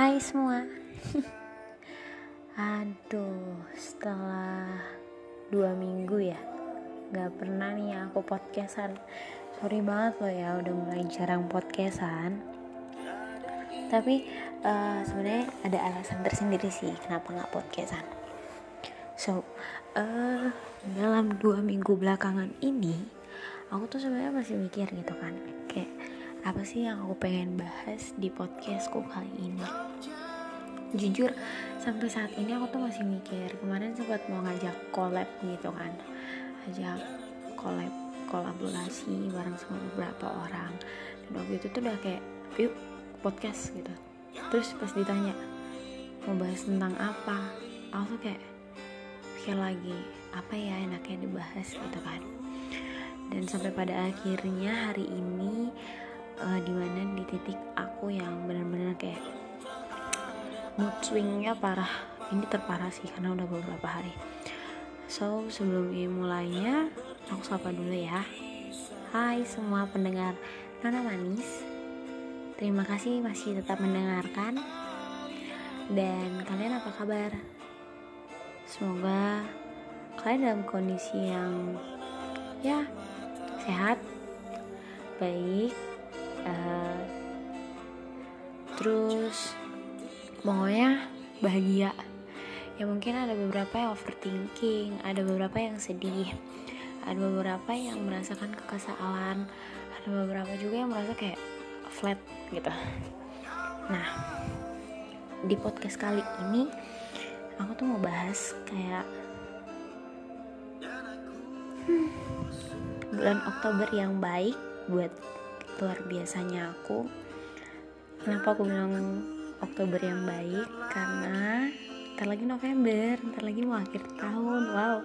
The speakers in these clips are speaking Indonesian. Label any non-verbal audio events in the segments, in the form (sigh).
Hai semua. (laughs) Aduh setelah dua minggu ya Gak pernah nih aku podcastan. Sorry banget loh ya udah mulai jarang podcastan. Tapi uh, sebenarnya ada alasan tersendiri sih Kenapa gak podcastan. So uh, dalam dua minggu belakangan ini Aku tuh sebenarnya masih mikir gitu kan. Kayak apa sih yang aku pengen bahas di podcastku kali ini? Jujur sampai saat ini aku tuh masih mikir kemarin sempat mau ngajak collab gitu kan. Ajak collab kolaborasi bareng sama beberapa orang. Dan waktu itu tuh udah kayak yuk podcast gitu. Terus pas ditanya mau bahas tentang apa? Aku tuh kayak pikir lagi apa ya enaknya dibahas gitu kan. Dan sampai pada akhirnya hari ini uh, di mana di titik aku yang benar-benar kayak mood swingnya parah. Ini terparah sih karena udah beberapa hari. So sebelum ini mulainya aku sapa dulu ya. Hai semua pendengar Nona Manis. Terima kasih masih tetap mendengarkan. Dan kalian apa kabar? Semoga kalian dalam kondisi yang Ya sehat Baik uh, terus pokoknya bahagia. Ya mungkin ada beberapa yang overthinking ada beberapa yang sedih ada beberapa yang merasakan kekesalan ada beberapa juga yang merasa kayak flat gitu. Nah di podcast kali ini aku tuh mau bahas kayak hmm, bulan Oktober yang baik buat luar biasanya aku. Kenapa aku bilang Oktober yang baik? Karena ntar lagi November ntar lagi mau akhir tahun. Wow.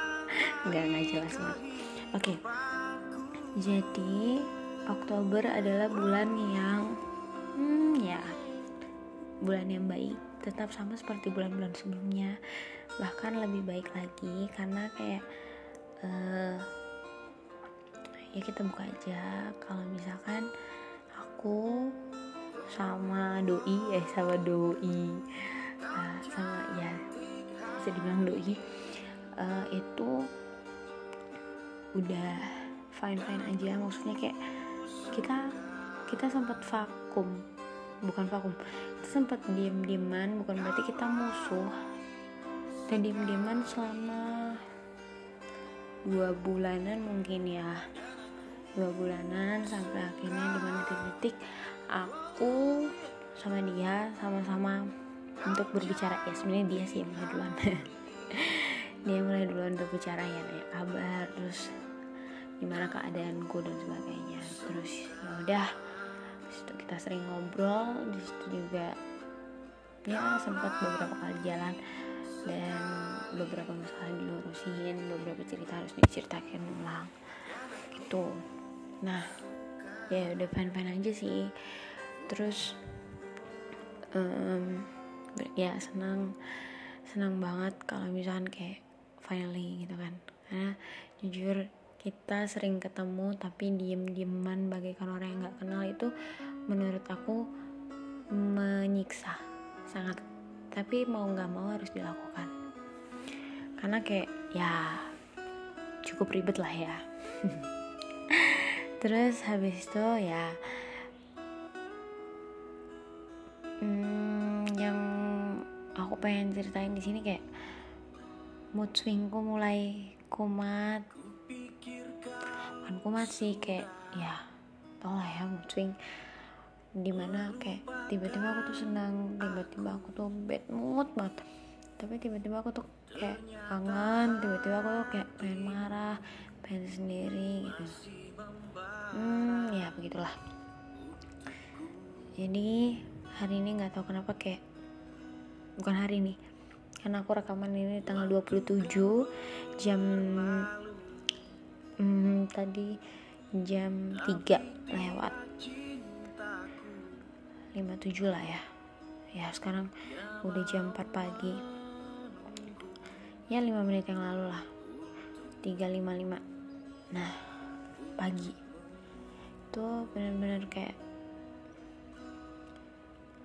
(laughs) Nggak nggak jelas banget. Oke. Jadi Oktober adalah bulan yang hmm ya bulan yang baik. Tetap sama seperti bulan-bulan sebelumnya. Bahkan lebih baik lagi karena kayak uh, ya kita buka aja. Kalau misalkan aku sama doi eh sama doi uh, sama ya bisa dibilang doi uh, itu udah fine fine aja. Maksudnya kayak kita kita sempat vakum bukan vakum kita sempat diem dieman bukan berarti kita musuh. Dan diem dieman selama dua bulanan mungkin ya dua bulanan sampai akhirnya di mana titik aku sama dia sama-sama untuk berbicara. Ya sebenarnya dia sih yang mulai duluan. (laughs) Dia mulai duluan untuk bicara ya kayak kabar terus gimana keadaanku dan sebagainya. Terus ya udah situ kita sering ngobrol di situ juga ya sempat beberapa kali jalan dan beberapa masalah dilurusin beberapa cerita harus diceritakan ulang gitu nah ya udah fan fan aja sih. Terus um, ya senang senang banget kalau misalkan kayak finally gitu kan. Karena jujur kita sering ketemu tapi diem dieman bagaikan orang yang nggak kenal itu menurut aku menyiksa sangat. Tapi mau nggak mau harus dilakukan. Karena kayak ya cukup ribet lah ya (laughs) terus habis itu ya hmm, yang aku pengen ceritain di sini kayak mood swingku mulai kumat. Bukan kumat sih kayak ya tau lah ya mood swing. Di mana kayak tiba-tiba aku tuh senang tiba-tiba aku tuh bad mood banget. Tapi tiba-tiba aku tuh kayak kangen tiba-tiba aku tuh kayak pengen marah pengen sendiri gitu hmm ya begitulah. Jadi hari ini nggak tahu kenapa kayak bukan hari ini. Karena aku rekaman ini tanggal 27 jam hmm, tadi jam 3 lewat. 57 lah ya. Ya sekarang udah jam 4 pagi. Ya 5 menit yang lalu lah. 355 nah pagi itu benar-benar kayak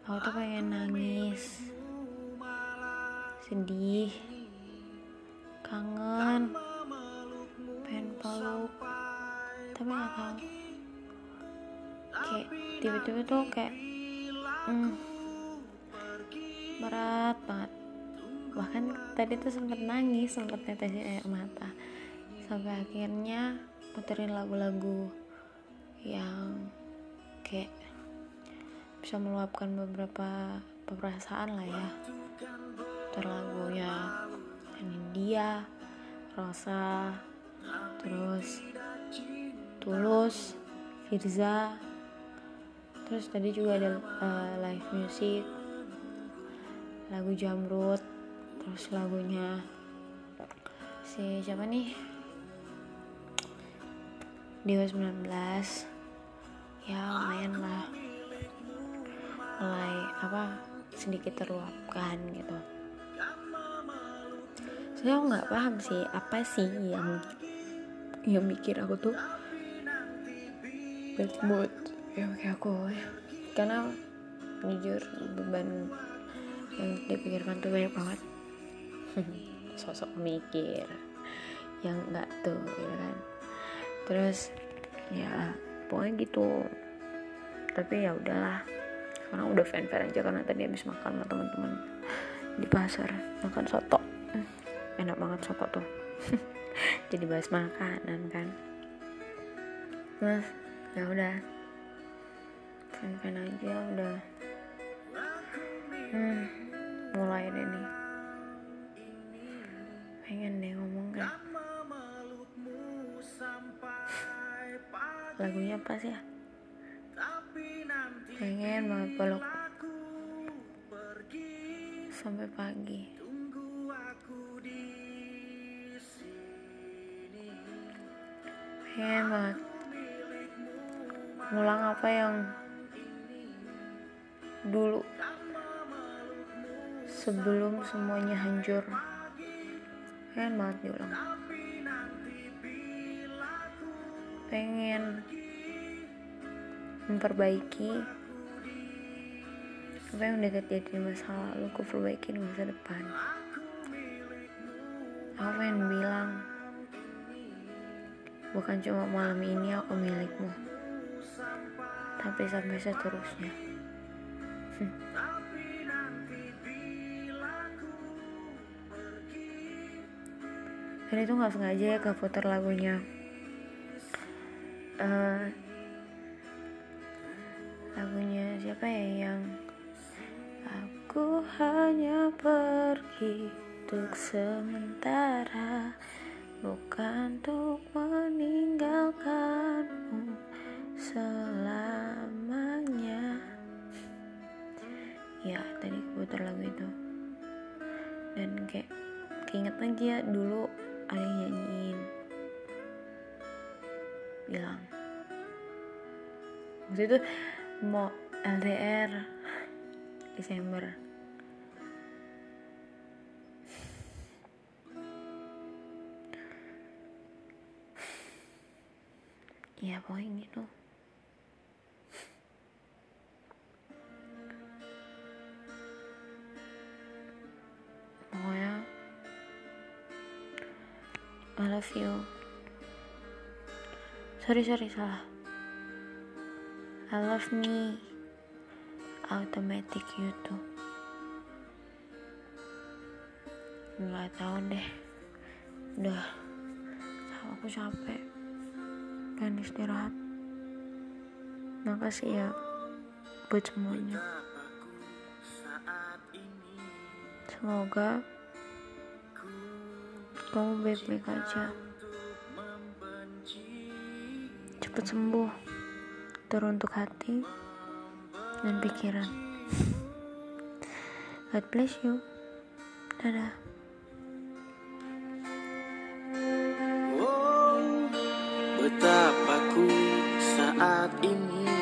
aku tuh pengen nangis sedih kangen pengen peluk tapi nggak tahu. Kayak tiba-tiba tuh kayak hmm, berat banget. Bahkan tadi tuh sempet nangis sempet tetesin air mata. Sampai akhirnya puterin lagu-lagu yang kayak bisa meluapkan beberapa perasaan lah ya. Terlagunya India Rosa terus Tulus Firza terus tadi juga ada uh, live music lagu Jamrut terus lagunya si siapa nih? Dewa 19 ya lumayan lah. Mulai apa sedikit terluapkan gitu. Saya nggak paham sih apa sih yang yang mikir aku tuh bad mood ya kayak aku ya. karena jujur beban yang dipikirkan tuh banyak banget. (laughs) Sosok mikir yang enggak tuh ya kan. Terus ya pokoknya gitu. Tapi ya udahlah. Sekarang udah fan fan aja karena tadi habis makan sama teman-teman di pasar. Makan soto. Hmm, enak banget soto tuh. (laughs) Jadi bahas makanan kan. Mas ya udah. Fan fan aja udah. Hmm, mulai deh nih lagunya apa sih? Ya pengen banget peluk. Sampai pagi. Pengen banget. Ngulang apa yang dulu? Sebelum semuanya hancur. Pengen banget diulang pengen memperbaiki apa yang udah terjadi di masa lalu aku perbaiki di masa depan. Aku pengen bilang bukan cuma malam ini aku milikmu tapi sampai seterusnya. (laughs) Dan itu nggak sengaja ya keputar lagunya uh, lagunya siapa ya yang aku hanya pergi untuk sementara bukan untuk meninggalkanmu selamanya. Ya tadi keputar lagu itu. Dan kayak keinget lagi ya dulu waktu itu mau LDR Desember. Ya pokoknya gitu pokoknya I love you. Sorry sorry salah I love me. Automatic you too nggak tahu deh. Udah. Aku capek. Pengen istirahat. Makasih ya buat semuanya. Semoga kamu baik-baik aja. Cepet sembuh teruntuk hati dan pikiran. God bless you. Dadah. Betapa ku saat ini